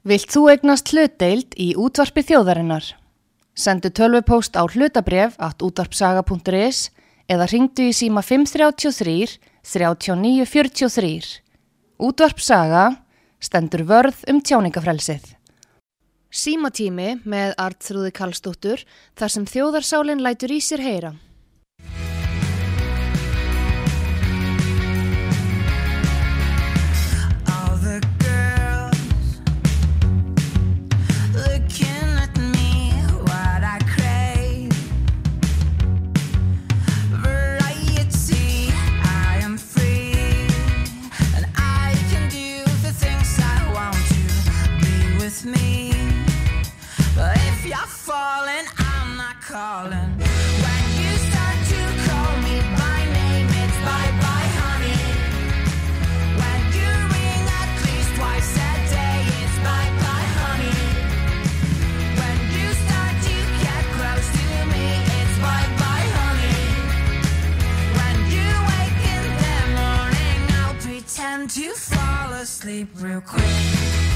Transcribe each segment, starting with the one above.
Vilt þú egnast hlutdeild í útvarpi þjóðarinnar? Sendu tölvupóst á hlutabref at útvarpsaga.is eða ringdu í síma 533 3943. Útvarpsaga stendur vörð um tjáningafrelsið. Símatími með Artrúði Kallstóttur þar sem þjóðarsálinn lætur í sér heyra. Me, but if you're falling, I'm not calling. When you start to call me by name, it's bye bye, honey. When you ring at least twice a day, it's bye bye, honey. When you start to get close to me, it's bye bye, honey. When you wake in the morning, I'll pretend to fall asleep real quick.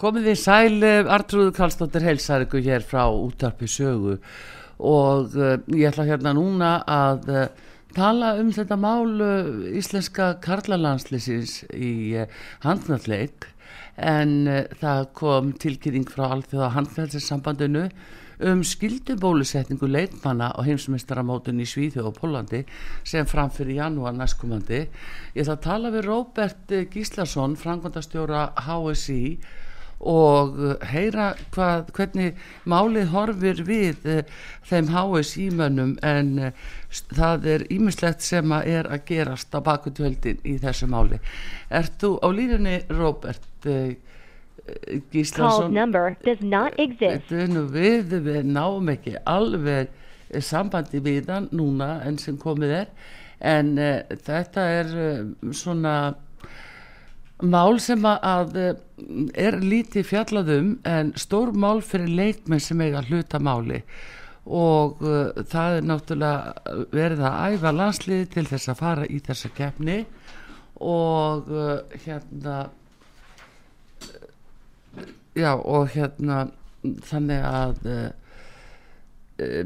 Komið þið sæl, Artrúður Karlsdóttir heilsar ykkur hér frá útarpi sögu og uh, ég ætla hérna núna að uh, tala um þetta mál uh, íslenska karlalandslisins í handnalleik en það kom tilkynning frá alþjóða handnallsambandinu um skildubólusetningu leikmanna á heimsmeistaramótun í Svíþjóð og Pólandi sem framfyrir janúar næstkomandi. Ég ætla að tala við Róbert eh, Gíslason, frangvandastjóra HSI og eh, heyra hvað, hvernig málið horfir við uh, þeim HSI-mönnum en uh, það er ímislegt sem að er að gerast á bakutjöldin í þessu máli. Ert þú á uh, Called Gíslason? number does not exist. Þetta er nú við, við náum ekki alveg eh, sambandi við hann núna enn sem komið er en uh, þetta er uh, svona mál sem að, uh, er lítið fjallaðum en stór mál fyrir leikmenn sem eiga hluta máli. Og uh, það er náttúrulega verið að æfa landsliði til þess að fara í þessa keppni. Og uh, hérna já og hérna þannig að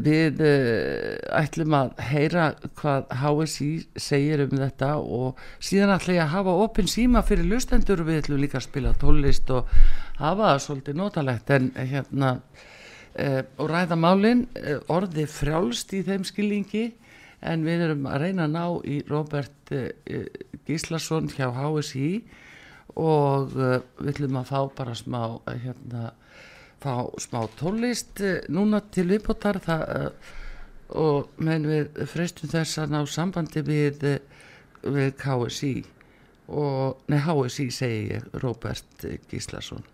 við uh, ætlum að heyra hvað HSI segir um þetta og síðan ætlum ég að hafa opinn síma fyrir lustendur við ætlum líka að spila tólist og hafa það svolítið notalegt. En hérna uh, og ræða málin orði frjálst í þeim skilningi en við erum að reyna að ná í Robert Gíslason hjá HSI og við ætlum að fá bara smá hérna, fá smá tónlist uh, núna til viðbótar uh, og menn við freistum þess að ná sambandi við, uh, við KSI og, nei HSI segi ég, Robert Gíslason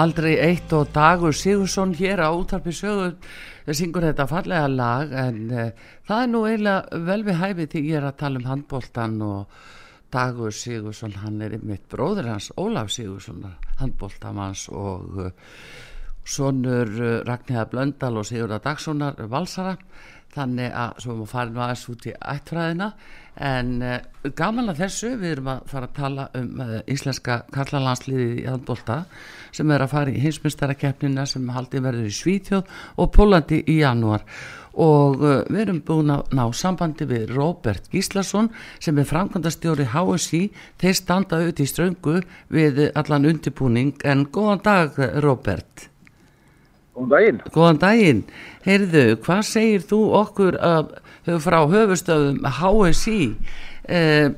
Aldrei eitt og Dagur Sigursson hér á útarpi sögu syngur þetta fallega lag en uh, það er nú eiginlega vel við hæfi því ég er að tala um handbóltan og Dagur Sigursson hann er mitt bróður hans Ólaf Sigursson handbóltamanns og uh, sonur uh, Ragnhilda Blöndal og Sigurða Dagssonar valsara þannig að svo erum við farin aðeins út í ættfræðina. En uh, gaman að þessu við erum að fara að tala um uh, íslenska karlalandsliðið í handbólta sem er að fara í hinsmestarakeppnina sem haldið verður í Svítjóð og Pólandi í janúar. Og uh, við erum búin að ná sambandi við Róbert Gíslason sem er framkvæmdastjóri HSI þeir standa auðvitað í ströngu við allan undirbúning. En góðan dag Róbert Góðan daginn. Góðan daginn. Heyrðu, hvað segir þú okkur af, frá höfustöðum HSI? e,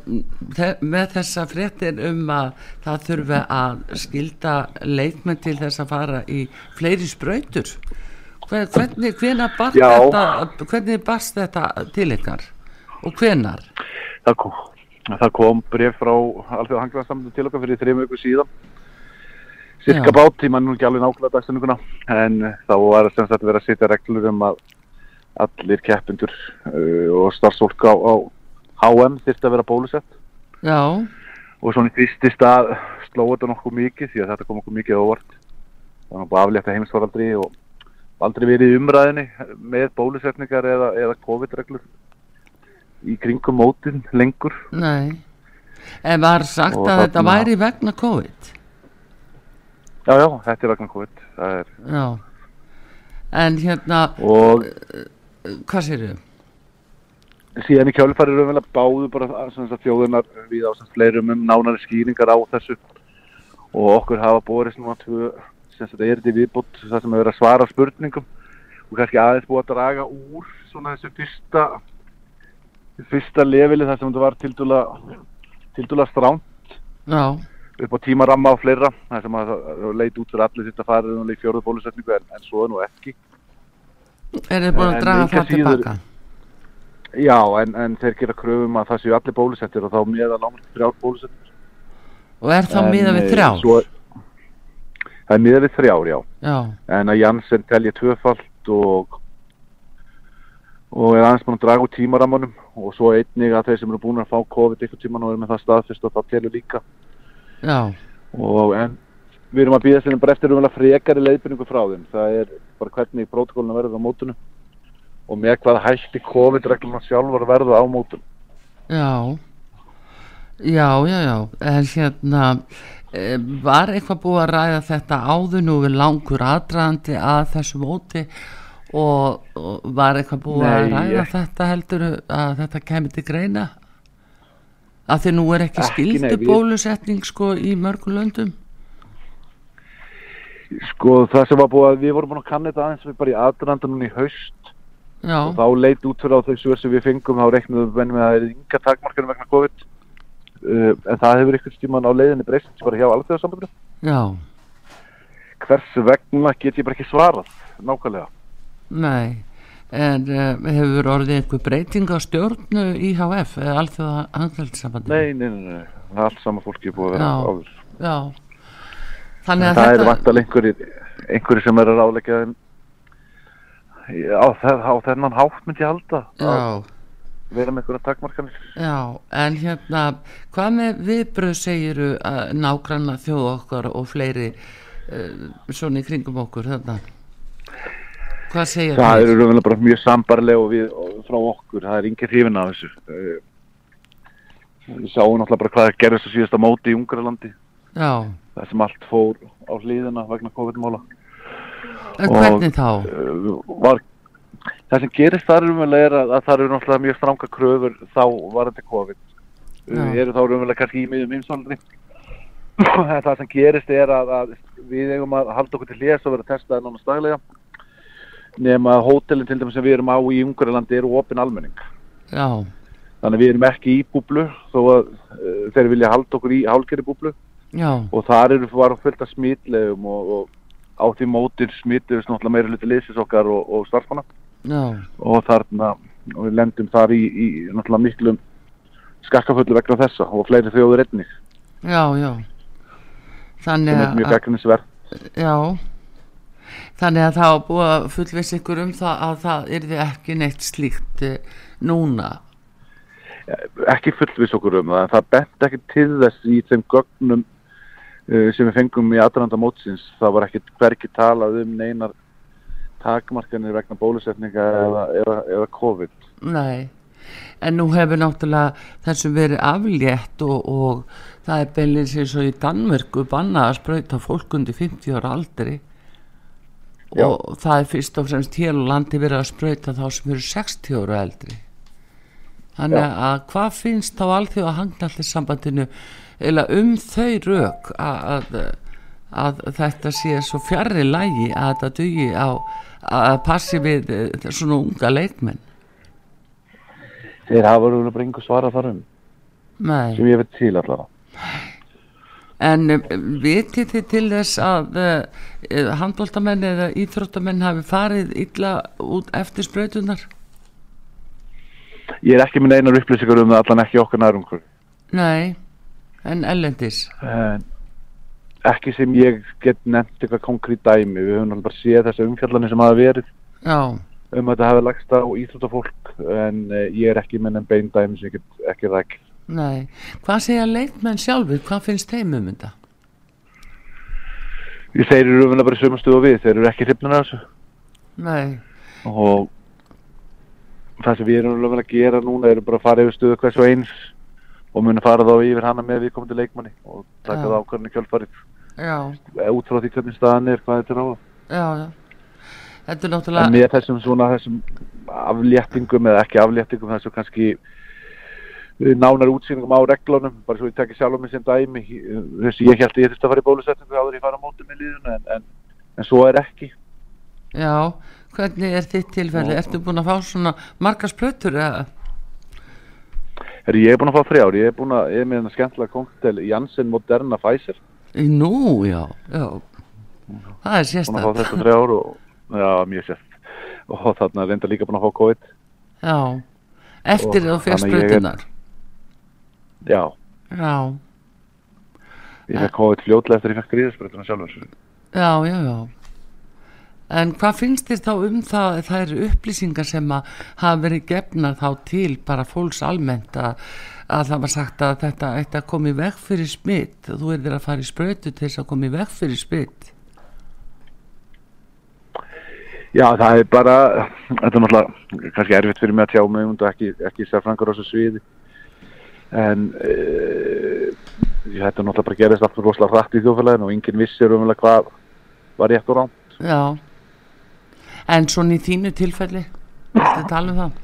með þessa fréttir um að það þurfi að skilda leikmenn til þess að fara í fleiri sprautur Hver- hvernig, hvenar barst þetta hvernig barst þetta til ykkar og hvenar Það kom, það kom bref frá Alþjóða Hanglaðarsamöndu til okkar fyrir þrejum viku síðan. Cirka bát, ég man nú ekki alveg nákvæmlega dagstenninguna, en uh, þá var sem sagt verið að setja reglur um að allir keppindur uh, og starfsfólk á, á HM þyrfti að vera bólusett. já, Og svona í fyrsti stað sló þetta nokkuð mikið því að þetta kom okkur mikið óvart. Það var búið aflétta heimsfaraldri og aldrei verið umræðinni með bólusetningar eða, eða COVID-reglur í kringum mótin lengur. nei en var sagt Og að þetta þarna- væri vegna COVID Já, já, þetta er vegna COVID. Er, já en hérna, og hvað sér þau? síðan í kjálfari raunverulega báðu bara sagt, þjóðunar við á fleirum um nánari skýringar á þessu og okkur hafa borist tvö sem sagt er þetta viðbútt það sem er verið að svara spurningum og kannski aðeins búið að draga úr svona þessu fyrsta fyrsta leveli þar sem þetta var tildúla tildúla stránt já, upp á tímaramma og fleira þar sem að það leit út fyrir allir þetta farið í fjóruð bólusetningu en, en svo er nú ekki. Er þið búin að draga það tilbaka Já, en, en þeir gera kröfum að það séu allir bólusettir og þá meða lámast þrjár bólusettir. Og er þá miða við eh, þrjá svo- Það er miðað við þrjár, já. já, En að Janssen telja tvöfalt og og er aðeins búin að draga úr tímaramanum og svo einnig að þeir sem eru búin að fá COVID eitthvað tíman og eru með það staðfyrst og það telur líka. Já, Og en við erum að býða sér bara eftir umvel frekari leiðbyrningu frá þeim. Það er bara hvernig protokóluna verður á mótunum og með hvað hætti COVID-regluna sjálfur verður á mótunum. já. Já, já, já. En hérna eh, var eitthvað búið að ræða þetta áður nú við langur aðdraðandi að þessu móti og, og var eitthvað búið að Nei, ræða ég- þetta heldur að þetta kemur til greina að því nú er ekki, Ekki, skildu nei, við- bólusetning sko í mörgum löndum? Sko það sem var búið að við vorum búin að kanna þetta aðeins við bara í aðdraðanda núna í haust. Já, og þá leit út fyrir á þau svör sem við fengum þá reiknum við með að það er ynga takmarkanum vegna COVID. Uh, en það hefur ykkur stíman á leiðinni breyst bara hjá alþjóðasambandinu. Já, hvers vegna get ég bara ekki svarað nákvæmlega? Nei en uh, hefur orðið einhver breyting á stjórnu IHF eða alþjóða handhaldssambandi nei, nei, nei, nei, er allt sama fólki búið að vera áður. Já. Þannig að það er þetta vantal einhverjir einhverjir sem er að ráleika á, á þennan hátt myndi ég halda Já, vera með einhverja takmarkanir. Já, en hérna hvað með viðbröð segiru að nágranna þjóð okkar og fleiri uh, svona í kringum okkur þarna Hvað segir það eru raunverulega bara mjög sambarlega og við og frá okkur, það er yngir hrifin af þessu. Eh, við sáum náttúrulega bara hvað gerðist á síðasta móti í Ungarlandi. Já, það sem allt fór á hlýðina vegna COVID-mála. En hvernig þá? uh, var það sem gerist þar raunverulega er að, að það eru náttúrulega mjög stranga kröfur þá var þetta COVID. Já. uh, eru þá raunverulega kannski í miðjum heimsvaldri en það sem gerist er að, að við eigum að halda okkur til hljés og vera testaði nána staglega nema hótelin til dæmis sem við erum á í Ungarlandi eru opin almenning. Já, þannig að við erum ekki í búblu þó að uh, þeir vilja halda okkur í hálgeri búblu. Já, og þar eru var fullt af smitlegum og, og á því mótir smituðust náttúrulega meira hluti liðsins okkar og, og starfsmanna. Já, og þarna og við lendum þar í, í náttúrulega miklum skakkaföllu vegna þessa og fleiri þjóður einnig. Já, já. Þannig að, já Þannig að það var búið að fullviss ykkur um það að það yrði ekki neitt slíkt eh, núna. Ekki fullvis okkur um það en það bent ekki til þess í þeim gögnum uh, sem við fengum í aðranda mótsins. Það var ekki hverki talað um neinar takmarkanir vegna bólusetninga eða, eða, eða COVID. Nei, en nú hefur náttúrulega þessum verið aflétt og, og það er beinlega eins og í Danmörku bannað að sprauta fólk undir 50 ára aldri Já. og það er fyrst og fremst hér á landi verið að sprauta þá sem eru 60 ára eldri. Þannig að hvað finnst þá alþjóð að hangna allir sambandinu eða um þau rök að, að, að þetta sé svo fjarrri lægi að þetta dugi á að passi við eh, svona unga leikmenn? Þeir hafa verið bara einhver svara þar um. Nei. Sem ég veit til allavega En um, vitið þið til þess að uh, handbóltamenn eða íþróttamenn hafi farið illa út eftir sprautunar? Ég er ekki með neinar upplýsingar um það allan ekki okkar nærumhverfi Nei, en ellendis. en ekki sem ég get nefnt eitthvað konkrét dæmi við höfum bara séð þessi umfjallanir sem hafa verið Já, um að þetta hafi lagst á íþróttafólk en uh, ég er ekki með nefn bein dæmi sem ég get ekki ræk nei. Hvað segja leikmenn sjálfur? Hvað finnst þeim um þetta? Þeir eru umfjallan bara í sömu stöðu og við þeir eru ekki hrifnir af þessu Nei, og það sem við erum umfjallan að gera núna er bara að fara yfir stöðu hvers og eins og muni fara þá yfir hana með viðkomandi leikmanni og taka það ákvarðinu kjálfarið já, út frá því hvernig staðan er, hvað þetta er á já, já. Þetta er en náttúrulega, með þessum svona þessum afléttingum eða ekki afléttingum þessu kannski eh, nánar útsýningum á reglunum bara svo ég tekki sjálf um mig sem dæmi. Þessu ég held að ég þurfti að fara í bólusetningu áður ég fara á móti með liðuna en, en, en svo er ekki. Já, hvernig er þitt tilfelli? Ertu búin að fá svona margar sprautur eða? Herri, ég er búin að fá þrjár, ég er búin að ég er með hennar skemmtilega koktel Janssen Moderna Pfizer. Í Nú, já, já. Það er búin að fá þetta þrjár og já, mjög sérst og þarna reynda líka búin að fá COVID. Já, eftir Og þú fyrst er- sprautunar. Já, Já, ég fekk COVID fljótlega eftir ég fekk gríðarsprötuna sjálfur Já, já, já. En hvað finnst þér þá um það, það eru upplýsingar sem að hafa verið gefnar þá til bara fólks almennt að, að það var sagt að þetta ætti að koma í veg fyrir smitt, þú er þér að fara í sprautu til þess að koma í veg fyrir smitt. Já, það er bara, þetta er náttúrulega kannski erfitt fyrir mig að tjá mig um þetta ekki, ekki sérfrangar á þessu sviði en þetta er náttúrulega bara gerist allt rosalega hratt í þjóðfélaginu og enginn vissir um hvað var rétt og rám Já, en svona í þínu tilfelli, viltu tala um það?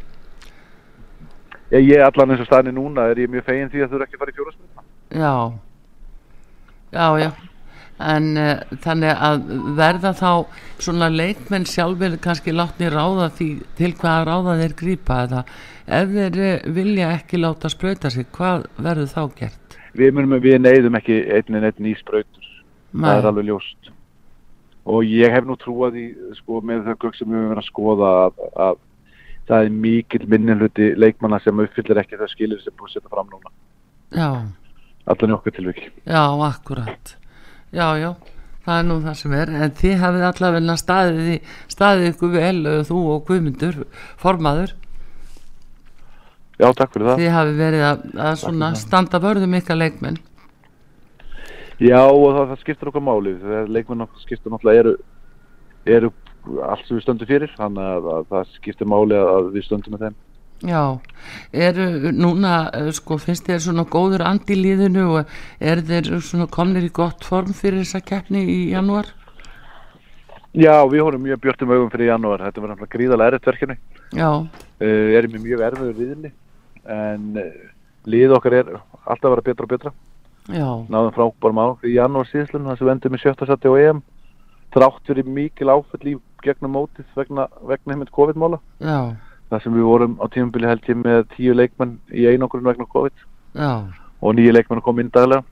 ég, ég allan eins og staðinni núna er ég mjög fegin því að þú eru ekki að fara í fjórasmið Já, já, já. En uh, þannig að verða þá svona leikmenn sjálfur kannski látni ráða því til hvaða ráða þeir grípa eða ef þeir eh, vilja ekki láta sprauta sig, hvað verður þá gert? við, munum, við neyðum ekki einn en einn í sprautur. Það er alveg ljóst. Og ég hef nú trúað í sko, með þau gögg sem við höfum verið að skoða að, að það er mikill minnilhuti leikmanna sem uppfyllir ekki þau skilir sem búið að setja fram núna. Já, allan í okkar tilviki. Já, akkurat. Já, já, það er nú það sem er, en þið hafið allavega staðið, staðið ykkur vel, eh, þú og Guðmundur, formaður, Já, takk fyrir það. þið hafið verið að, að svona standa vörðum ykkar leikmenn. Já, og það, það skiptir okkar máli. Þegar leikmenn skiptir náttúrulega eru, eru allt sem við stöndum fyrir, þannig að, að það skiptir máli að, við stöndum með þeim. Já, eru núna, eh, sko, finnst þér svona góður andi í líðinu og er þeir svona komnir í gott form fyrir þessa keppni í janúar? Já, við horfum mjög björtum augum fyrir janúar. Þetta var náttúrulega gríðalega erfitt verkefni. Já, Uh, erum við mjög erfiður viðinni, en uh, lið okkar er alltaf að vera betra og betra. já, Náðum frábærum á í janúar síðslun, þar sem við endum í sjötta seti á EM. Þrátt fyrir mikil áfell í gegnum mótið vegna, vegna heimilt COVID-mála. þar sem við vorum á tímabili held ég með tíu leikmenn í einangrun vegna COVID. Já, og nýju leikmenn kom inn daglega.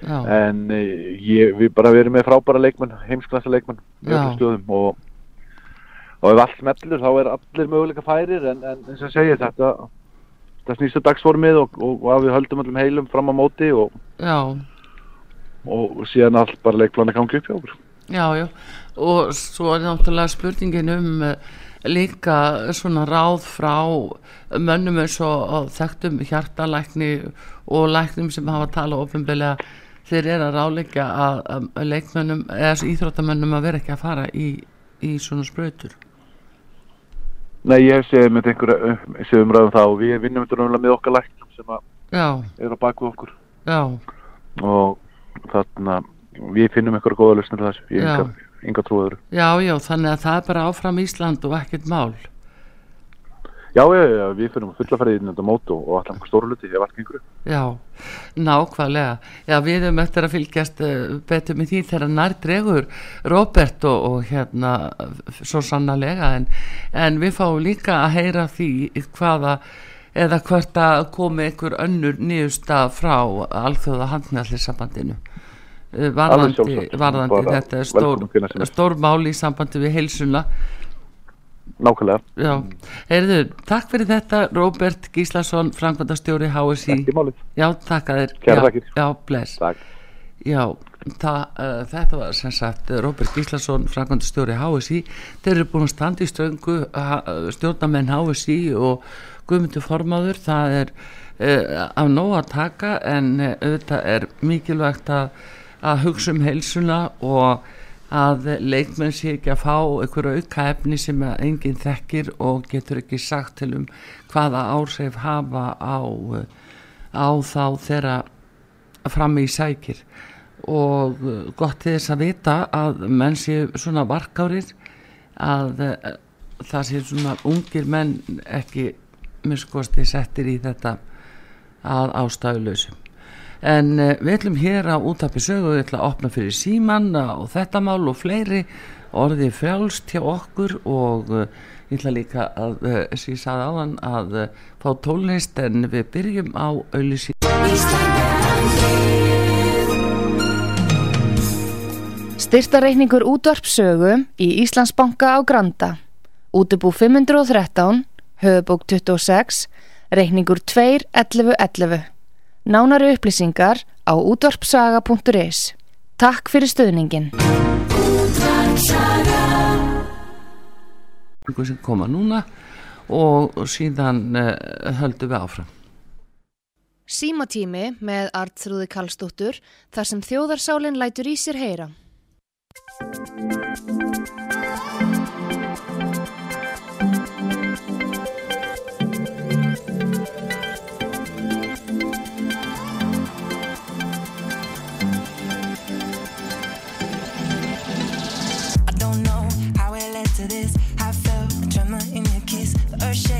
Já, en eh, ég, við bara verðum með frábæra leikmenn, heimsklassa leikmenn og, og ef allt smellur þá er allir möguleika færir. En, en eins og ég segi þetta snýstu dagsformið og, og, og að við höldum öllum heilum fram á móti og, og síðan allt bara leikplana gangi upp hjá okkur. Já, já, og svo er náttúrulega spurningin um uh, líka svona ráð frá mönnum eins og, þekktum hjartalækni og læknum sem hafa talað ofinbelega þeir eru að ráleika að, leikmönnum eða íþróttamönnum að vera ekki að fara í, í svona sprautur. Nei, ég hef séð með einhverja séð umræðum það og við vinnum þetta með okkar læknum sem að er á baku okkur. Já, og þarna við finnum einhverja góða lausnir þessu, ég hef enga, trúaður já, já, þannig að það er bara áfram Ísland og ekkert mál. Já, já, já, við finnum fulla ferðið inn þetta mót og, allan stóru luti, ef allt gengur upp. Já, nákvæmlega. Já, við höfum eftir að fylgjast uh, betur með því þegar nær dregur Robert og, og hérna svo sannarlega en, en við fáum líka að heyra því hvaða eða hvort að komi einhver önnur nýjusta frá alþjóða handmjallisambandinu Alveg varðandi, varðandi þetta stór, stór mál í sambandi við heilsuna nákvæmlega, Já, heyrðu, takk fyrir þetta Róbert Gíslason, Frankvandastjóri HSI ekki málið. Já, takk að þér. Kærar Já, þakkir. Já, bless. Takk. Já, það, uh, þetta var sem sagt Róbert Gíslason, Frankvandastjóri HSI Þeir eru búin að standa í ströngu uh, stjórnamenn HSI og Guðmundur Formaður. Það er uh, af nóg að taka en uh, auðvitað er mikilvægt að, að hugsa um heilsuna og að leikmenn sé ekki að fá einhverju auka efni sem enginn þekkir og getur ekki sagt til um hvaða ársef hafa á, á þá þeirra fram í sækir. Og uh, gott þess að vita að menn séu svona varkárir að uh, það séu svona ungir menn ekki miskosti settir í þetta að ástæðulösum en uh, við ætlum hér að útapi sögu við ætlum að opna fyrir síman og þetta mál og fleiri orðið frjálst hjá okkur og uh, ég ætla líka að, uh, sem ég sagði áðan að fá tólnist en við byrjum á auðlýsi Styrtareikningur útvarpsögu í Íslandsbanka á Granda. Útubú 513, höfubók 26, reikningur 21111. Nánari upplýsingar á útvarpsaga.is. Takk fyrir stöðningin. sem koma núna og síðan uh, höldum við áfram Símatími með Artrúði Karlsdóttur þar sem þjóðarsálinn lætur í sér heyra.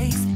mistakes.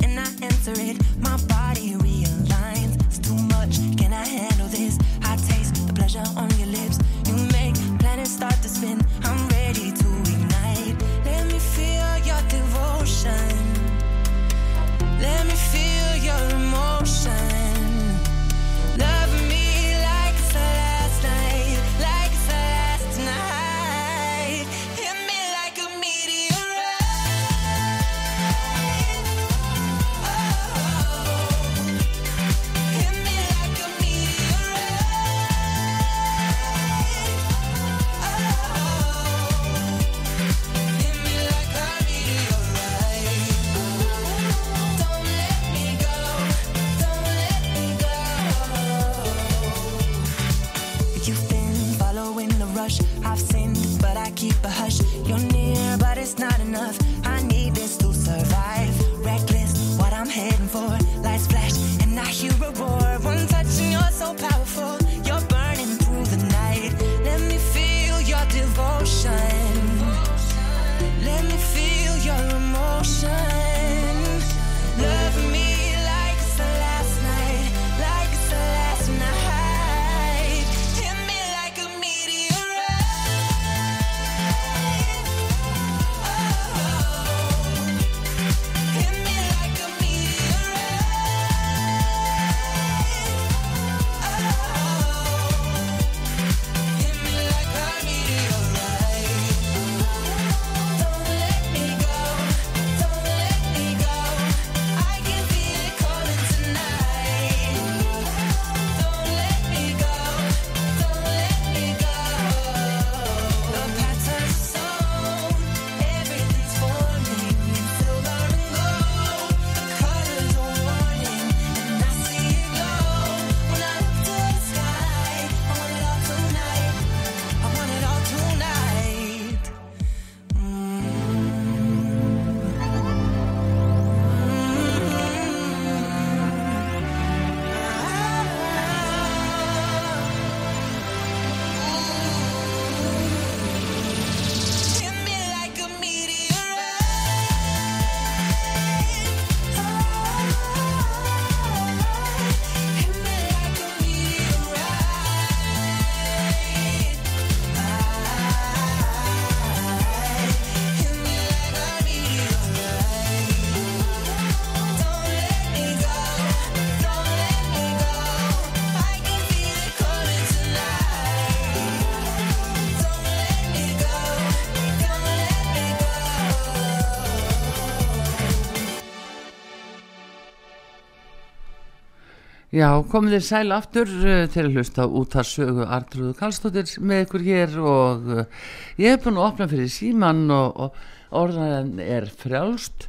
Já, komið þið sæl aftur uh, til að hlusta út að sögu Artrúðu Kallstóttir með ykkur hér og uh, ég hef búin að opna fyrir síman og, og orðan er frjálst.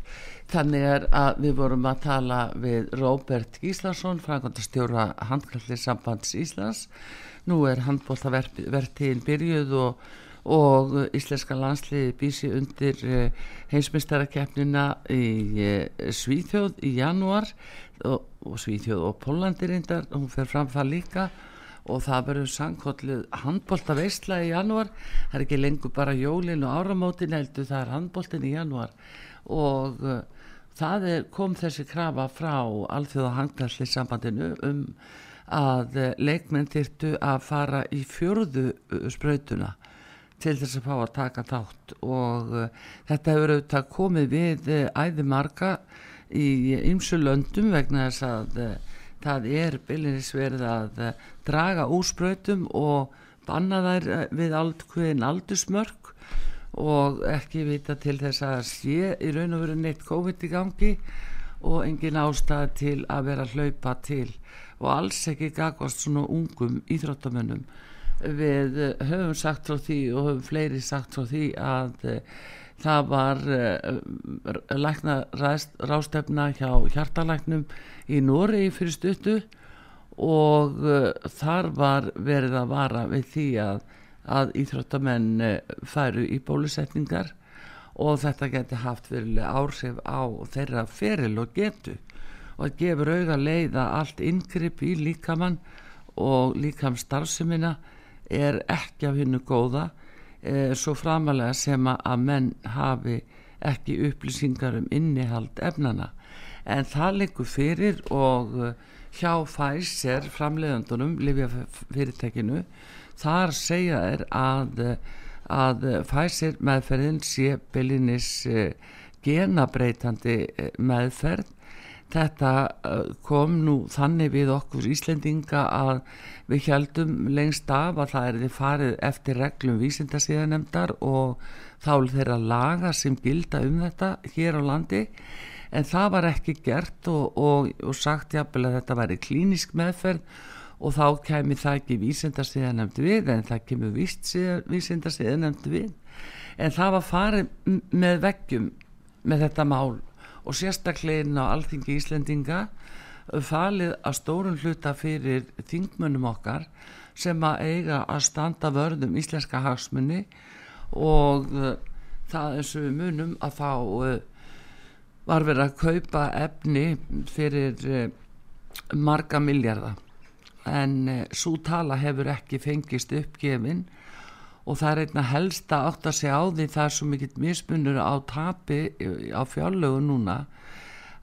Þannig er að við vorum að tala við Róbert Gíslason frangandastjóra handkallir sambands Íslands. Nú er handbóltavertíðin byrjuð og, og íslenska landsliði býsi undir uh, heimsmyndstarakeppnina í uh, Svíþjóð í janúar og, og Svíþjóð og Pólandi reyndar hún fer fram það líka og það verður sangkollið handbólta veistla í janúar. Það er ekki lengur bara jólin og áramótin heldur það er handbóltin í janúar og uh, það er, kom þessi krafa frá alþjóða handkvæmsli sambandinu um að leikmenn þyrtu að fara í fjörðu sprautuna til þess að fá að taka þátt. Og uh, þetta hefur auðvitað komið við uh, æði marga í ymsu löndum vegna þess að uh, það er byllinis verið að draga úrspröytum og banna þær við aldkvöðin aldursmörk og ekki vita til þess að sé í raun og veru neitt COVID í gangi og engin ástæða til að vera hlaupa til og alls ekki gagast svona ungum íþróttamönnum við höfum sagt frá því og höfum fleiri sagt frá því að það var uh, lækna rástefna hjá hjartalæknum í Nóri fyrir stuttu og þar var verið að vara við því að, að íþróttamenn færu í bólusetningar og þetta geti haft verilega áhrif á þeirra feril og getu og að gefur auga leið að allt yngripp í líkamann og líkam starfsemina er ekki af hennu góða eh, svo framalega sem að menn hafi ekki upplýsingar um innihald efnana en það leikur fyrir og uh, hjá Pfizer framleiðandunum Livjafyrirtekinu þar segja er að, að Pfizer meðferðin sé byllinis uh, genabreitandi meðferð þetta uh, kom nú þannig við okkur Íslendinga að við heldum lengst af að það er þið farið eftir reglum vísindasíðanemdar og þá þeirra laga sem gilda um þetta hér á landi. En það var ekki gert og, og, og sagt jafnvel að þetta væri klínisk meðferð og þá kemur það ekki vísindasíðanemd við en það kemur vísindasíðanemd við. En það var farið með veggjum með þetta mál og sérstaklegin á alþingi Íslendinga falið að stórun hluta fyrir þingmönnum okkar sem að eiga að standa vörðum íslenska hagsmunni og uh, það eins og við munum að þá uh, var verið að kaupa efni fyrir uh, marga miljardar en svo tala hefur ekki fengist uppgefin og það er einna helsta átt að segja á því það er svo mikill mismunur á tapi á fjárlögu núna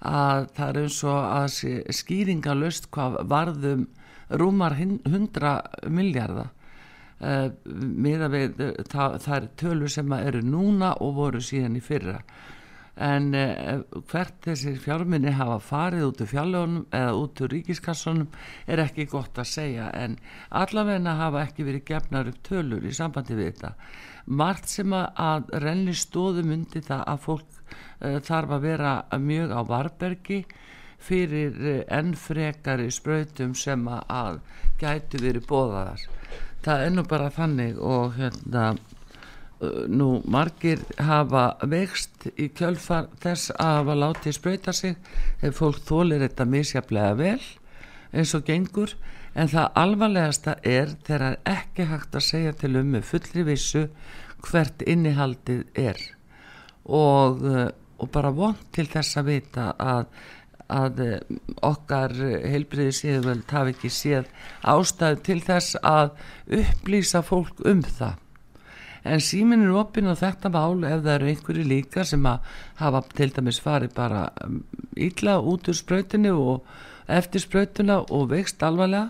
að það er eins og að skýringalust hvað varðum rúmar hundra miljardar uh, miða við það, það er tölur sem eru núna og voru síðan í fyrra en uh, hvert þessir fjárminni hafa farið út úr fjárlögunum eða út úr ríkiskassunum er ekki gott að segja en allavegna hafa ekki verið gefnar upp tölur í sambandi við þetta. Margt sem að, renni stóðum undir það að fólk uh, þarf að vera mjög á varbergi fyrir uh, enn frekari spröytum sem að gætu verið bóðaðar það er nú bara þannig og hérna nú margir hafa vext í kjölfar þess að hafa látið spröyta sig ef fólk þólir þetta misjaflega vel eins og gengur. En það alvarlegasta er þegar ekki hægt að segja til um með fullri vissu hvert innihaldið er. Og, og bara vond til þess að vita að, að okkar heilbriði síðuvöld hafi ekki séð ástæðu til þess að upplýsa fólk um það en símin er opinn á þetta mál ef það eru einhverju líka sem að hafa til dæmis farið bara ítla um, út úr sprautinu og eftir sprautuna og vext alvarlega.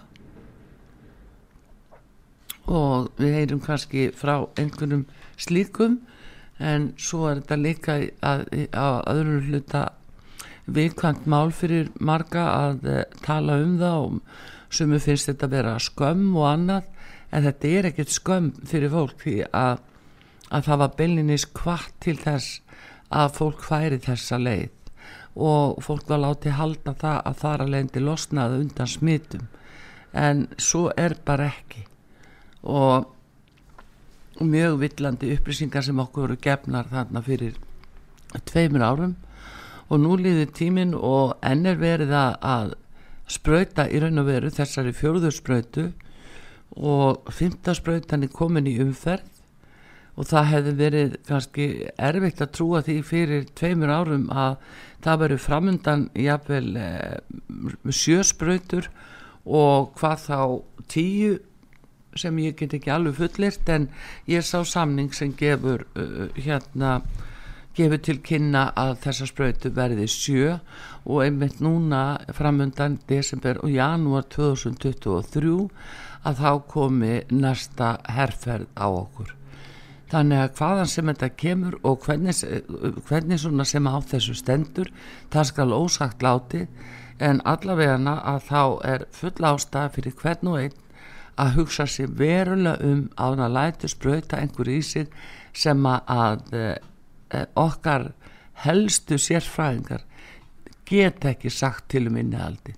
Og við heyrum kannski frá einhvernum slíkum en svo er þetta líka að, að öðrum hluta viðkvæmt mál fyrir marga að uh, tala um það og sem finnst þetta að vera skömm og annað en þetta er ekkert skömm fyrir fólk því að, að það var byllinis kvart til þess að fólk færi þessa leið. Og fólk var látið halda það að þar að leiðandi losnaði undan smitum. En svo er bara ekki. Og mjög villandi upplýsingar sem okkur voru gefnar þarna fyrir tveimur árum. Og nú líður tíminn og enn er verið að, sprauta í raun og veru þessari fjórður sprautu og fymta sprautan er komin í umferð og það hefði verið kannski erfitt að trúa því fyrir tveimur árum að það veru framundan jafnvel eh, sjösprautur og hvað þá tíu sem ég get ekki alveg fullirt en ég sá samning sem gefur uh, hérna gefur til kynna að þessa sprautu verði sjö og einmitt núna framundan desember og janúar 2023 að þá komi næsta herrferð á okkur. Þannig að hvaðan sem þetta kemur og hvernig, hvernig svona sem á þessu stendur það skal ósagt láti en allavegana að þá er full ástæð fyrir hvern og einn að hugsa sér verulega um að hann læti sprauta einhver í sig sem að e, okkar helstu sérfræðingar get ekki sagt til um innihaldi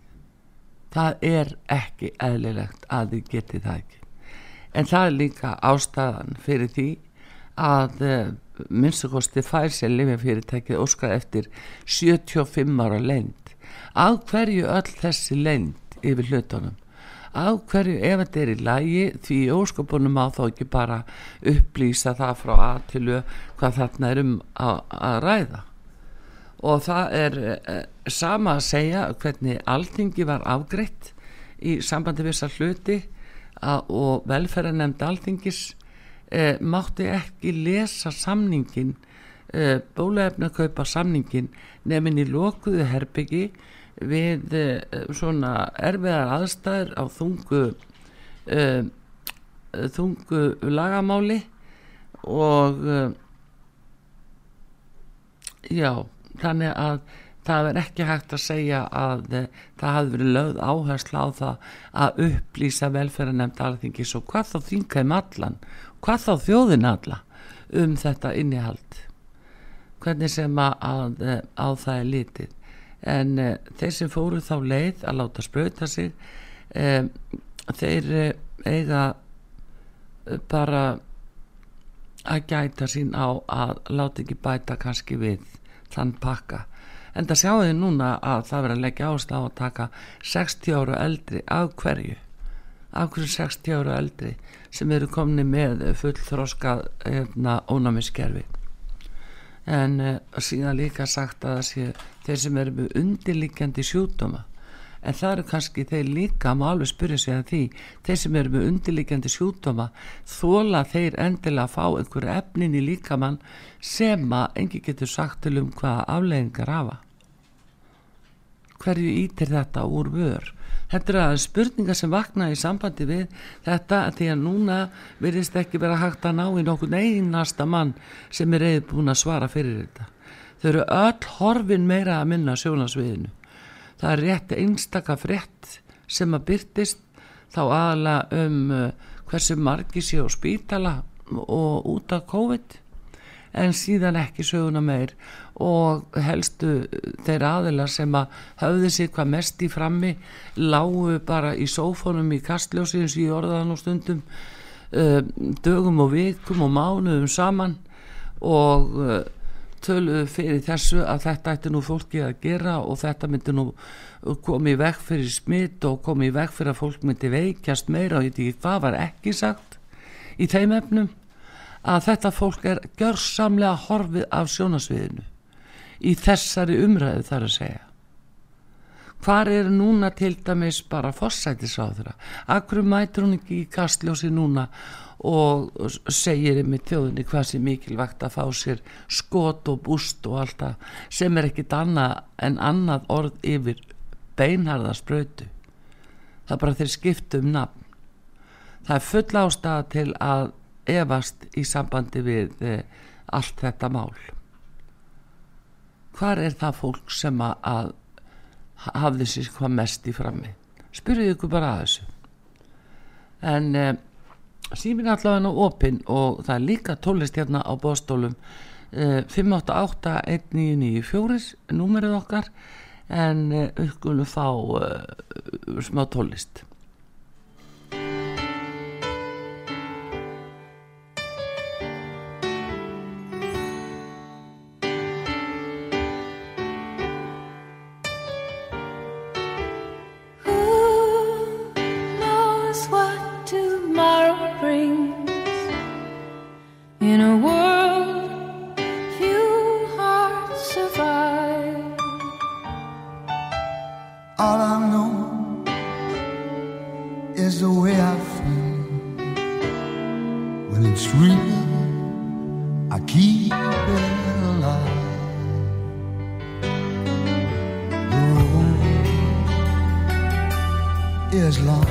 það er ekki eðlilegt að þið geti það ekki. En það er líka ástæðan fyrir því að e, minnstakosti fær sér lifjafyrirtækið óskar eftir 75 ára lend af hverju öll þessi lend yfir hlutunum? Af hverju ef þetta er í lægi því óskopunum á þá ekki bara upplýsa það frá að til hvað þarna er um að, að ræða? Og það er e, sama að segja hvernig alþingi var afgreitt í sambandi við þessar hluti og velferðarnemnd alþingis e, mátti ekki lesa samningin e, bólefna kaupa samningin nefn í lokuðu herbyggi við uh, svona erfiðar aðstæður á þungu þungu lagamáli og já þannig að það er ekki hægt að segja að það hafi verið lögð áherslu á það að upplýsa velferðarnemnd alþingis og hvað þá þingaðum allan hvað þá þjóðin alla um þetta innihald. Hvernig sem að, að á það er litið. En uh, þeir sem fóru þá leið að láta spröta sig um, þeir uh, eiga bara að gæta sín á að láta ekki bæta kannski við þann pakka en það sjáu þið núna að það verður að leggja ást á að taka 60 ára eldri af hverju? Af hverju 60 ára eldri sem eru komni með full þróska hérna, ónæmiskerfi? En uh, síðan líka sagt að það sé þeir sem eru með undirlikjandi sjúkdóma. En það eru kannski þeir líka má alveg spyrja sig að því þeir sem eru með undirlikjandi sjúkdóma þóla þeir endilega að fá einhverju efnin í líkamann sem að engi getur sagt til um hvaða afleggingar hafa hverju ítir þetta úr vör? Þetta er að spurninga sem vakna í sambandi við þetta því að núna verðist ekki vera hægt að ná í nokkur einasta mann sem er reyð búin að svara fyrir þetta. Þau eru öll horfin meira að minna sjónasviðinu það er rétt einstaka frétt sem að byrtist þá aðalega um uh, hversu margi sé á spítala og út af COVID en síðan ekki söguna meir og helstu þeir aðilar sem að höfðu sig hvað mest í frammi lágu bara í sófónum í kastljósi eins og í orðan og stundum uh, dögum og vikum og mánuðum saman og uh, töluðu fyrir þessu að þetta ætti nú fólki að gera og þetta myndi nú komið vekk fyrir smitt og komið vekk fyrir að fólk myndi veikjast meira og ég veit ekki hvað var ekki sagt í þeim efnum að þetta fólk er gjörsamlega horfið af sjónasviðinu í þessari umræðu þar að segja. Hvar er núna til dæmis bara fossætisáðura akkur mætur hún ekki í kastljósi núna og segir í þjóðinni hvað sé mikilvægt að fá sér skot og búst og allt það sem er ekkit annað en annað orð yfir beinharða spröytu það bara þeir skiptu um nafn. Það er full ástæða til að efast í sambandi við e, allt þetta mál hvar er það fólk sem að, hafði sér hvað mest í frammi? Spyrjuðu ykkur bara að þessu. En e, símin allavega nú opinn og það er líka tólist hérna á bóstólum uh, 588-1994 númerið okkar. En við skulum fá uh, smá tólist it's real. I keep it alive. The road is long.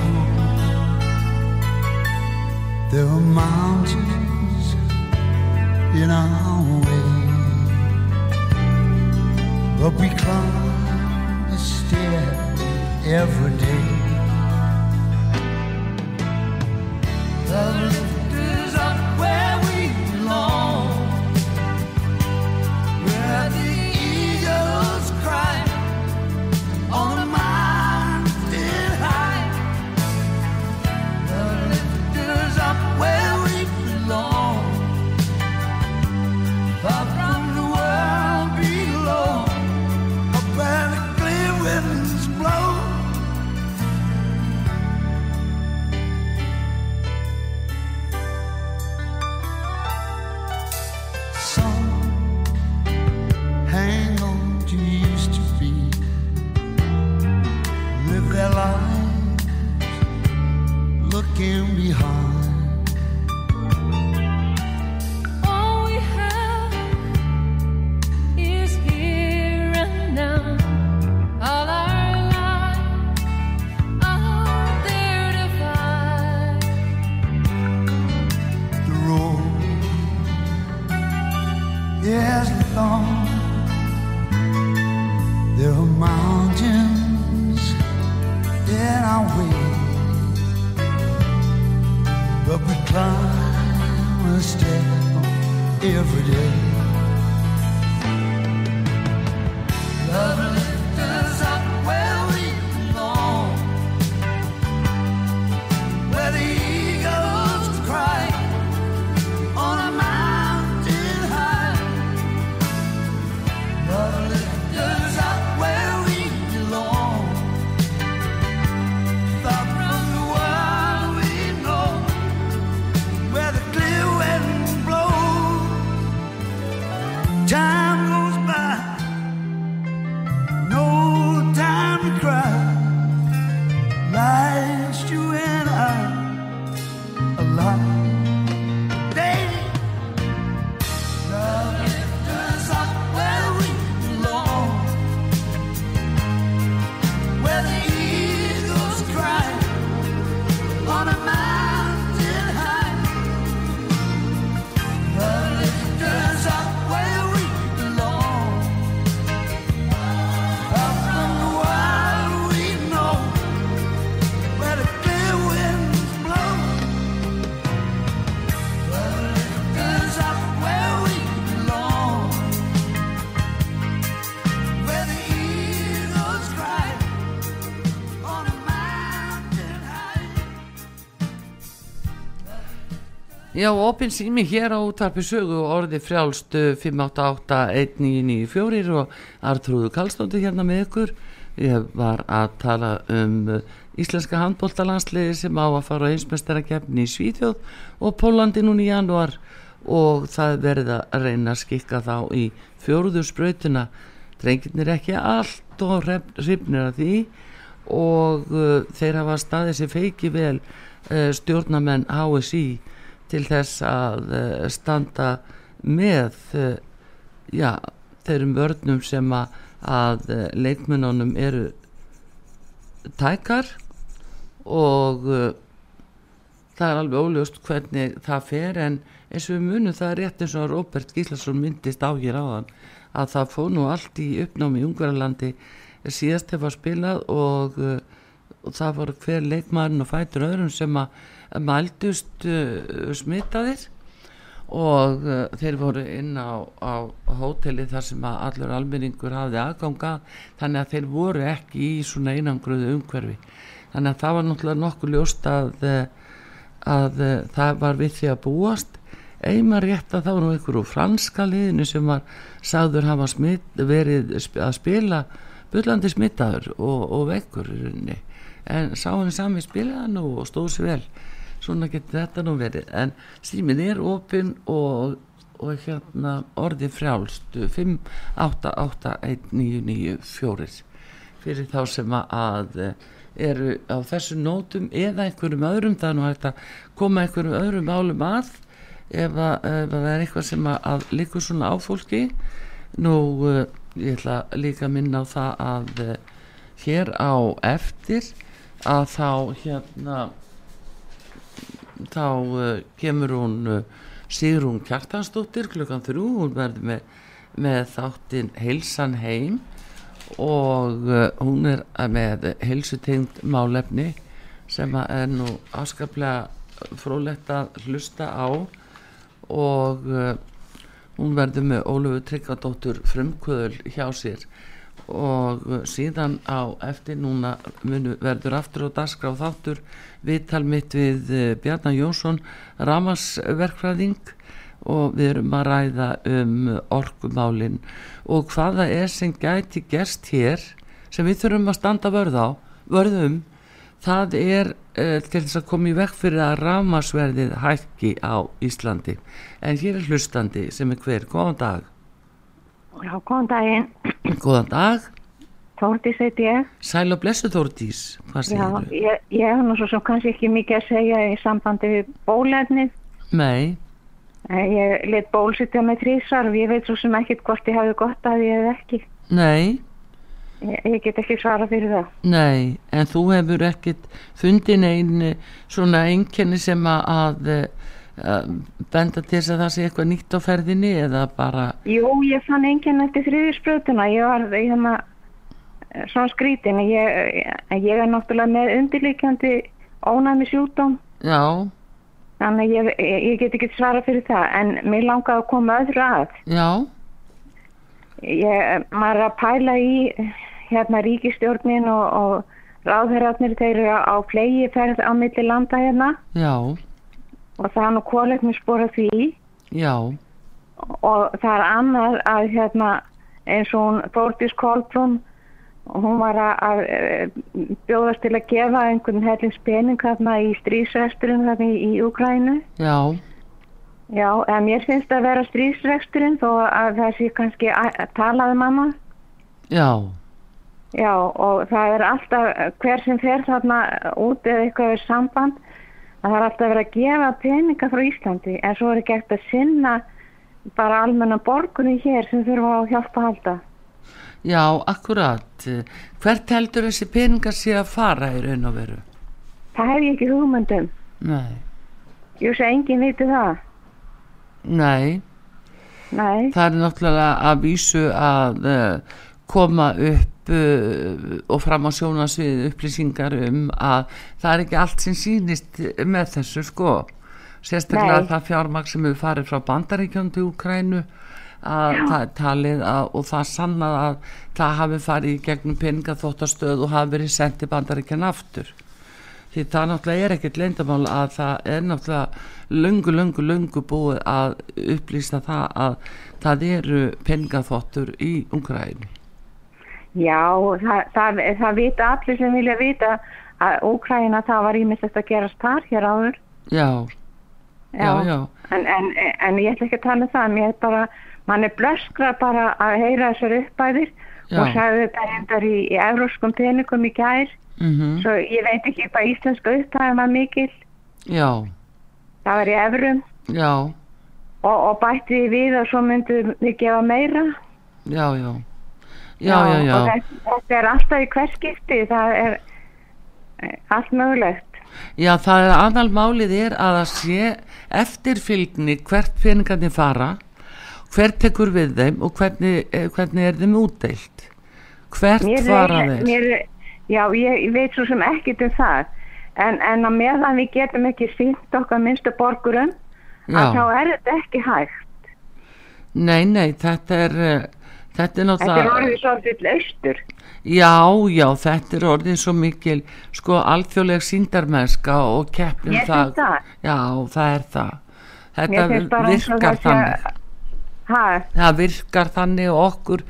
There are mountains in our in our way, but we climb a step every day. Já, opin sími hér á útarpi sögu og orði frjálst uh, 588-1994 og Artrúðu Kallstóttir hérna með ykkur. Ég var að tala um uh, íslenska handbóltalansliði sem á að fara á einsmestarakefni í Svíþjóð og Pólandi núni í janúar og það verið að reyna að skikka þá í fjóruðu sprautuna. Drengirnir ekki allt og hrifnir að því og uh, þeir hafa staðið sér feiki vel uh, stjórnamenn HSI til þess að uh, standa með uh, já, þeirrum vörnum sem að, uh, leikmennunum eru tækar og það er alveg óljóst hvernig það fer en eins og við munum það er rétt eins og Róbert Gíslason myndist á hér áðan að það fóð nú allt í uppnámi í Ungverðarlandi síðast hefur spilað og, og það var hver leikmaðurinn og fætur öðrum sem að mældust uh, smitaðir og uh, þeir voru inn á, á hóteli þar sem allur almenningur hafði aðganga þannig að þeir voru ekki í svona einangruðu umhverfi. Þannig að það var náttúrulega nokkuð ljóst að, eh, að það var við því að búast. Eima rétt að það var nú einhver úr franska liðinu sem var sagður hafa smitt, verið að spila bullandi smittaður og, og vekkur en sá hann sami spilaði nú og stóð sér vel svona getur þetta nú verið. En símin er opinn og, og hérna orðið frjálst 5 8 8 1 9 9 4 fyrir þá sem að- eh, eru á þessu nótum eða einhverjum öðrum það er nú hægt að koma einhverjum öðrum málum að ef að, ef að það er eitthvað sem að, líkur svona á fólki. Nú uh, ég ætla líka að minna á það að uh, hér á eftir að þá hérna þá uh, kemur hún uh, Sigrún Kjartansdóttir klukkan þrjú, hún verður með, með þáttinn Heilsan heim. Og uh, hún er með heilsutegnd málefni sem er nú afskaplega frólægt að hlusta á. Og hún verður með Ólöfu Tryggvadóttur frumkvöðul hjá sér. Og síðan á eftir núna verður aftur á dagskrá þáttur viðtal mitt við uh, Bjarnar Jónsson Ramasverkfræðing og við erum að ræða um orkumálin og hvaða er sem gæti gerst hér sem við þurfum að standa vörð á vörðum það er uh, til þess að koma í vekk fyrir að rámasverðið hækki á Íslandi. En hér er hlustandi sem er hver, góðan dag. Já, góðan daginn. góðan dag, Þórdís heiti ég. sæl og blessu Þórdís hvað Já, segir þú? ég, ég hef nú svo sem kannski ekki mikið að segja í sambandi við bólefnið. Nei, Eh, Ég let bólsitja með trísar og ég veit svo sem ekkit hvort ég hafi gott að ég eða ekki. nei, Ég, ég get ekki svara fyrir það. nei en þú hefur ekkit fundin einn eh, svona einkenni sem að, að uh, benda til þess að það sé eitthvað nýtt á ferðinni eða bara Jú, ég fann enginn eftir þriðisbrötuna. Ég var í hérna eh, svona skrítin. Ég, ég, er náttúrulega með undirleikjandi ónæmi sjúkdóm. já, Þannig ég, ég, get ekki svara fyrir það. En mér langaði að koma öðru að. já, Ég, maður er að pæla í hérna ríkistjórnin og, og ráðherratnir þeir eru á flegi ferð á milli landa hérna já, og það er nú kóletni spora því já og það er annað að hérna eins og hún Þórdís Kolbrún og hún var að, eh, bjóðast til að gefa einhvern hellings pening þarna í strísresturinn þarna í, í Ukrænu já, já, en mér finnst að vera strísresturinn þó að það sé kannski að, að tala um já. Já, og það er alltaf, hver sem fer þarna út eða eitthvað er samband, að það er alltaf verið að gefa peninga frá Íslandi, en svo er ekki eftir að sinna bara almenna borgunni hér sem þurfa á hjálpa að halda. Já, akkurat. Hvert heldur þessi peningar sé að fara í raun og veru? Það hef ég ekki hugmyndum. Nei, Ég sé enginn viti það. nei, Nei, það er náttúrulega að vísu að uh, koma upp uh, og fram á sjónasvið upplýsingar um að það er ekki allt sem sýnist með þessu sko. Sérstaklega Nei. það fjármagn sem hefur farið frá Bandaríkjum til Úkrænu að það er talið að, og það sannað að það hafi farið í gegnum peningaþóttastöð og hafi verið sendið Bandaríkjan aftur. því það náttúrulega er ekkert leyndamál að það er náttúrulega löngu, löngu, löngu búið að upplýsta það að það eru pengaþottur í Ungræni. já, það, það, það vita allir sem vilja vita að Úkræna það var ímyndist að gerast þar hér áður. Já, já, já, En, en, en ég ætla ekki að tala um það, mér er bara, mann er blöskra bara að heyra þessar uppbæðir Já. og sagði þetta reyndar í, í euróskum peningum í gær, mm svo ég veit ekki hvað íslenska uppbæðum var mikil, já, það var í evrum. Já, og, og bætti því við að svo myndum við gefa meira. já, já, já, já, já, Og þetta, er alltaf í hverskipti, það er eh, allt mögulegt. já, það er aðalmálið er að það sé eftirfylgni hvert peningarnir fara, hver tekur við þeim og hvernig, eh, hvernig er þeim útdeilt. Hvert Mér fara þeir? mér Já, ég, ég veit svo sem ekkert um það en, en að meðan við getum ekki sínt okkar minnstu borgurum Já. að þá er þetta ekki hægt. nei, nei, þetta er uh, þetta er Þetta er náttúrulega orðið svolítið austur. já, já, þetta er orðin svo mikil sko alþjóðleg síndarmennska og keppnum það það. já, það er það þetta virkar þannig Ha, það virkar þannig og okkur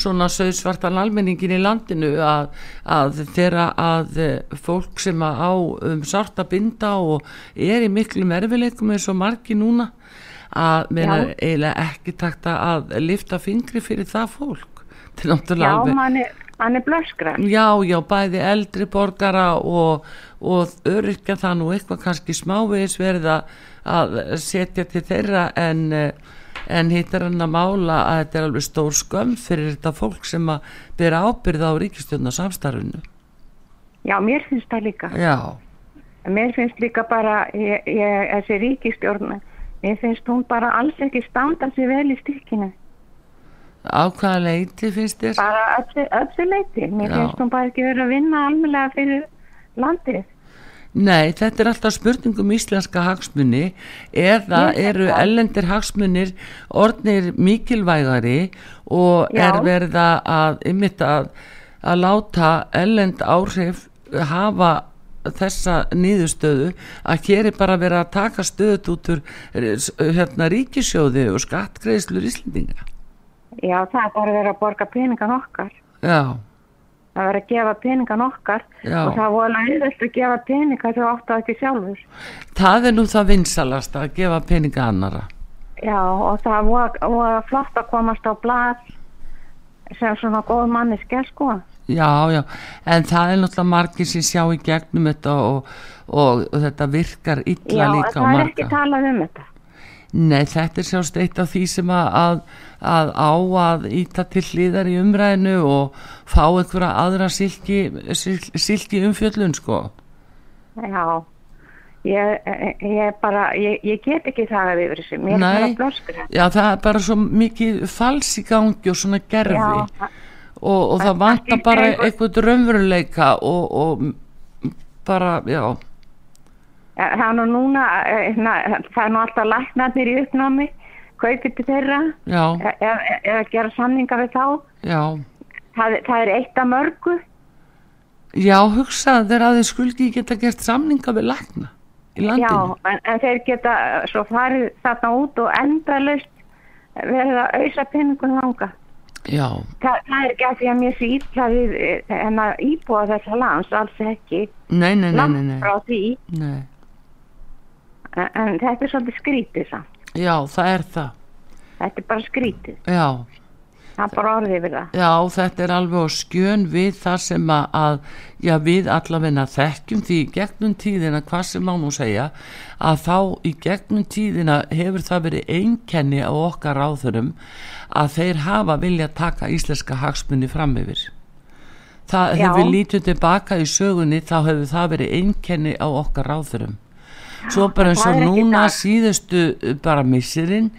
svona söðsvartan almenningin í landinu að, að þeirra að eh, fólk sem að á um sárt að binda og er í miklum erfileikum eins og margi núna að meina Já. eiginlega ekki takta að lifta fingri fyrir það fólk til já, náttúrulega alveg mann er, hann er blöskra. Já, já, bæði eldri borgara og, og öryrkja það nú eitthvað kannski smávegis verið að- setja til þeirra en, eh, en hittar hann að mála að þetta er alveg stór skömm fyrir þetta fólk sem að byrja ábyrða á ríkistjórna samstarfinu. Já, mér finnst það líka. Já, Mér finnst líka bara, ég, ég, þessi ríkistjórn, mér finnst hún bara alls ekki standa sér vel í stykkinu. á hvaða leiti finnst þér? Bara öllu, leiti. Mér Já. finnst hún bara ekki verið að vinna almennilega fyrir landið. Nei, þetta er alltaf spurningum íslenska hagsmunni eða eru það. ellendir hagsmunir orðnir mikilvægari og Já. er verða að ymmit að, að láta ellend áhrif hafa þessa niðurstöðu að hér er bara verið að taka stöðut út úr eh, hérna, ríkisjóði og skattgreðslur Íslendinga. Já, það er bara verið að borga peningan okkar. Já, Það verið að gefa peningan okkar Já. og það voru auðvitað að gefa peninga áttu það ekki sjálfur. það er nú það vinsalast að gefa peninga annara. Já, og það voru, voru flott að komast á blað sem svona góð manneski, sko. Já, já, en það er náttúrulega margir sem sjá í gegnum þetta og, og, og þetta virkar illa Já, líka á það er ekki marga. talað um þetta. Nei, þetta er sjást eitt af því sem að, að, að á að íta til hliðar í umræðinu og fá einhverja aðra silki, silki, umfjöllun, sko. Já, ég, ég bara, ég, ég get ekki það yfir þessu, mér er Nei. bara blöskur. Já, það er bara svo mikið fals í gangi og svona gerfi Já, og, og það vantar bara eitthvað raunveruleika og, og bara, já, það er nú núna, eh, na, það er nú alltaf læknarnir í uppnámi, kaupið til þeirra, já, e- e- eða gera samninga við þá, já. það, það er eitt af mörgu. Já, hugsaðu þeir að þeir skuldi geta gert samninga við lækna í Já, landinu. en, en þeir geta svo farið þarna út og endalaust verið að auðsa peningum þanga. Já, Þa, það er ekki að því að mér sé ítla við eh, en að íbúa þessa lands, alls ekki, nei, nei, nei, langt frá því, nei. En, þetta er svolítið skrítið samt. Já, það er það. Þetta er bara skrítið, Já, það er bara orðið við það. já, þetta er alveg á skjön við það sem að, já, við allavegna þekkjum því gegnum tíðina, hvað sem má nú segja, að þá í gegnum tíðina hefur það verið einkenni á okkar ráðurum að þeir hafa vilja taka íslenska hagsmunni fram yfir. Það hefur lítið tilbaka í sögunni þá hefur það verið einkenni á okkar ráðurum. Svo bara eins og núna síðustu uh, bara missirinn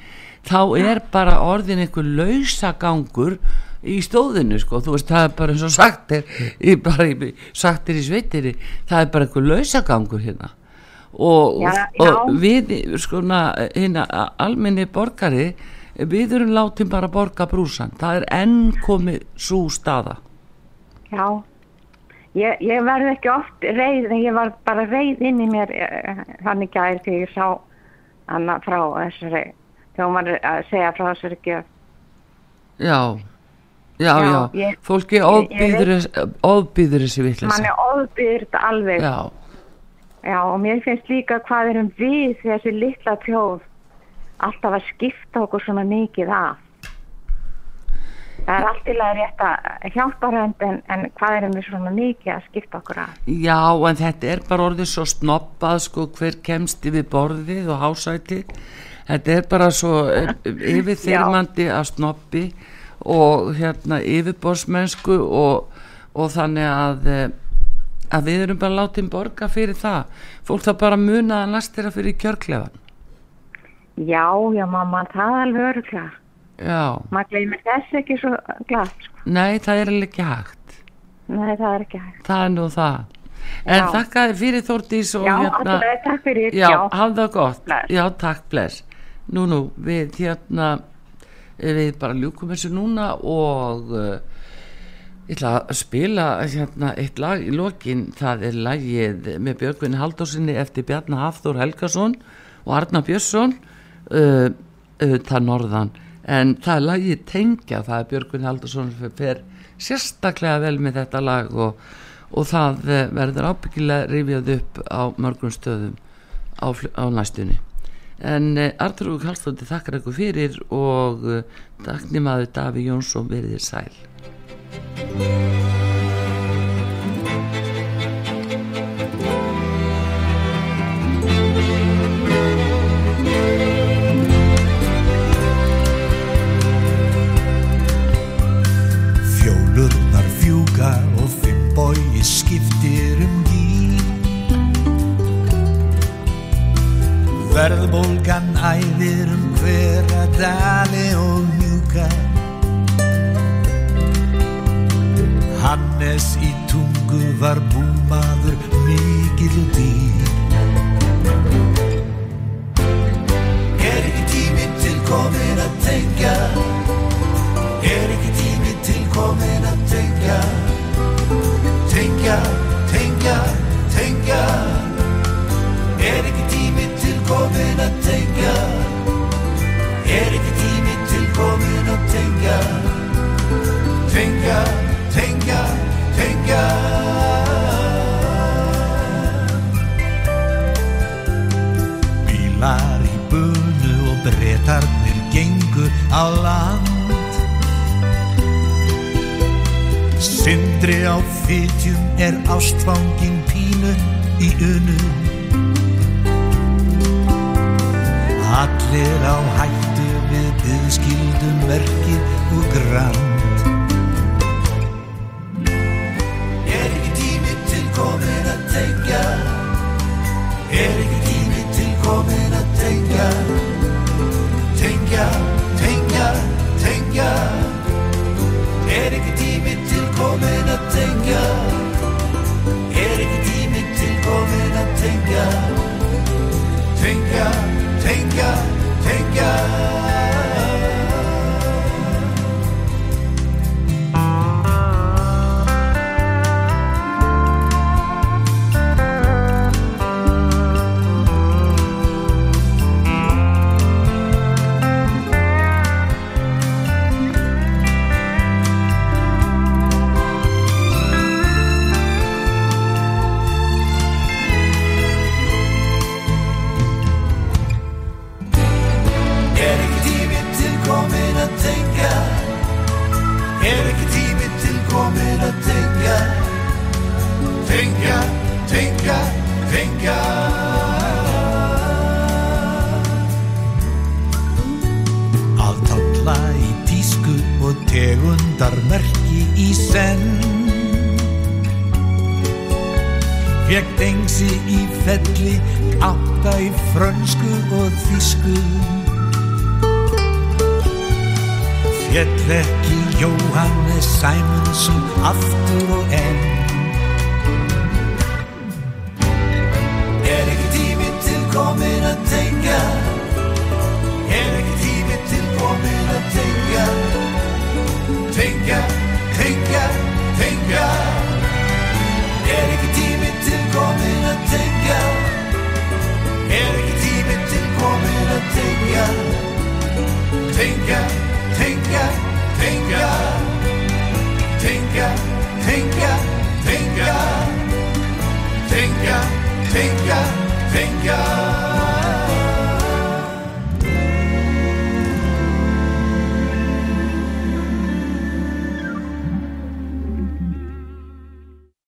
þá er bara orðin einhver lausagangur í stóðinu sko, þú veist það er bara eins og sagt er í, í, sagt er í sveitinni það er bara einhver lausagangur hérna. Og, Já, og já. við sko hérna almenni borgari við erum látin bara borga brúsan það er enn komið svo staða. Já, ég, ég verði ekki oft reið, en ég var bara reið inn í mér eh, þannig gær þegar ég sá hana frá þessari, þegar hún var að segja frá þessari gjöf. já já, Já, já, ég- fólki ofbýður þessi Man vitleysa er óbyggður þetta alveg. já, Já, og mér finnst líka hvað erum við þessi litla þjóð alltaf að skipta okkur svona mikið af. Það er allt til að rétta hjálparhönd en, en hvað erum við svona mikið að skipta okkur af? Já, en þetta er bara orðið svo snobbað sko hver kemst yfir borðið og hásæti þetta er bara svo eh, yfirþyrmandi að snobbi og hérna yfirborðsmennsku og, og þannig að eh, að við erum bara látið borga fyrir það fólk það bara muna að næst þeirra fyrir kjörklefan Já, já mamma, það er alveg öruglega. Maður gleymir þess ekki svo glatt, sko. nei það er alveg ekki hægt. Nei, það er ekki hægt. það er nú það. En þakka þér fyrir Þórdís og Já, hérna alltaf, takk fyrir. Já, hafðu það gott. Bless. Já, takk, bless. Nú, nú, við hérna við bara ljúkum þessu núna og uh, ég ætla að spila hérna eitt lag í lokin. Það er lagið með Björgvinni Haldósinni eftir Bjarnar Hafþór Helgason og Arna Björnsson uh, auðvitað norðan en það er lagið Tengja það er Björgvinni Haldósson sem fer sérstaklega vel með þetta lag og, og það eh, verður ábyggilega rifjað upp á mörgum stöðum á, á næstunni. En uh, Artur og Karlstótti þakkar ykkur fyrir og uh, takknimaður Daví Jónsson verið þér sæl fjúka og fimmbogi skiptir um gír. Verðbólgan æðir um hverja dali og mjúka. Hannes í tungu var búmaður mikil dýr. Er ekki tími til komin að tengja bretarnir gengu á land. Sindri á fytjum er ástfangin pínu í unu Allir á hættu við byðskildum verkið og grand. Er ekki tími til komin að tengja? Er ekki tími til komin að tengja Tengja, tengja, tengja Er ekki tími til komin að tengja Er ekki tími til komin að tengja Tengja, tengja, tengja